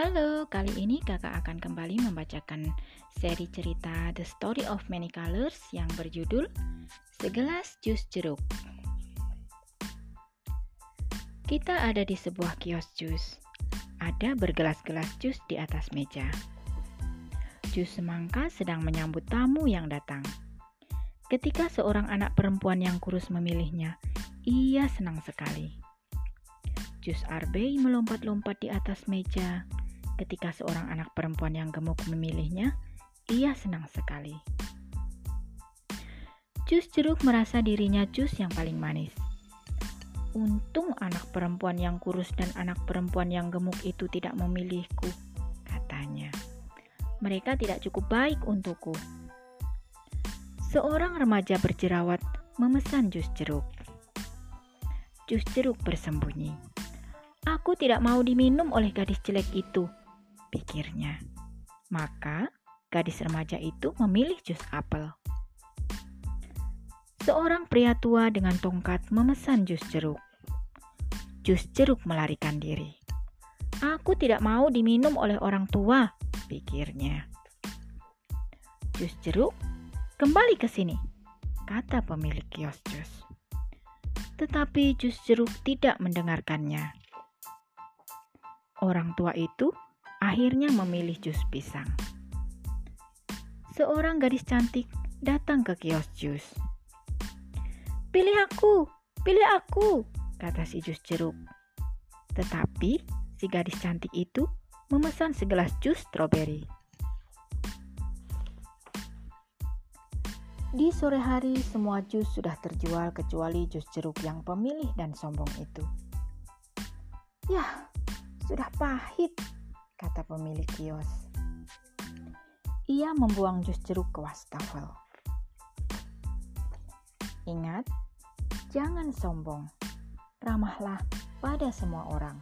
Halo, kali ini kakak akan kembali membacakan seri cerita The Story of Many Colors yang berjudul Segelas Jus Jeruk. Kita ada di sebuah kios jus. Ada bergelas-gelas jus di atas meja. Jus semangka sedang menyambut tamu yang datang. Ketika seorang anak perempuan yang kurus memilihnya, ia senang sekali. Jus Arbey melompat-lompat di atas meja, Ketika seorang anak perempuan yang gemuk memilihnya, ia senang sekali. Jus jeruk merasa dirinya jus yang paling manis. Untung anak perempuan yang kurus dan anak perempuan yang gemuk itu tidak memilihku, katanya. Mereka tidak cukup baik untukku. Seorang remaja berjerawat memesan jus jeruk. Jus jeruk bersembunyi. Aku tidak mau diminum oleh gadis jelek itu, pikirnya. Maka gadis remaja itu memilih jus apel. Seorang pria tua dengan tongkat memesan jus jeruk. Jus jeruk melarikan diri. Aku tidak mau diminum oleh orang tua, pikirnya. Jus jeruk, kembali ke sini, kata pemilik kios jus. Tetapi jus jeruk tidak mendengarkannya. Orang tua itu akhirnya memilih jus pisang. Seorang gadis cantik datang ke kios jus. Pilih aku, pilih aku, kata si jus jeruk. Tetapi si gadis cantik itu memesan segelas jus stroberi. Di sore hari, semua jus sudah terjual kecuali jus jeruk yang pemilih dan sombong itu. Yah, sudah pahit, kata pemilik kios. Ia membuang jus jeruk ke wastafel. Ingat, jangan sombong. Ramahlah pada semua orang.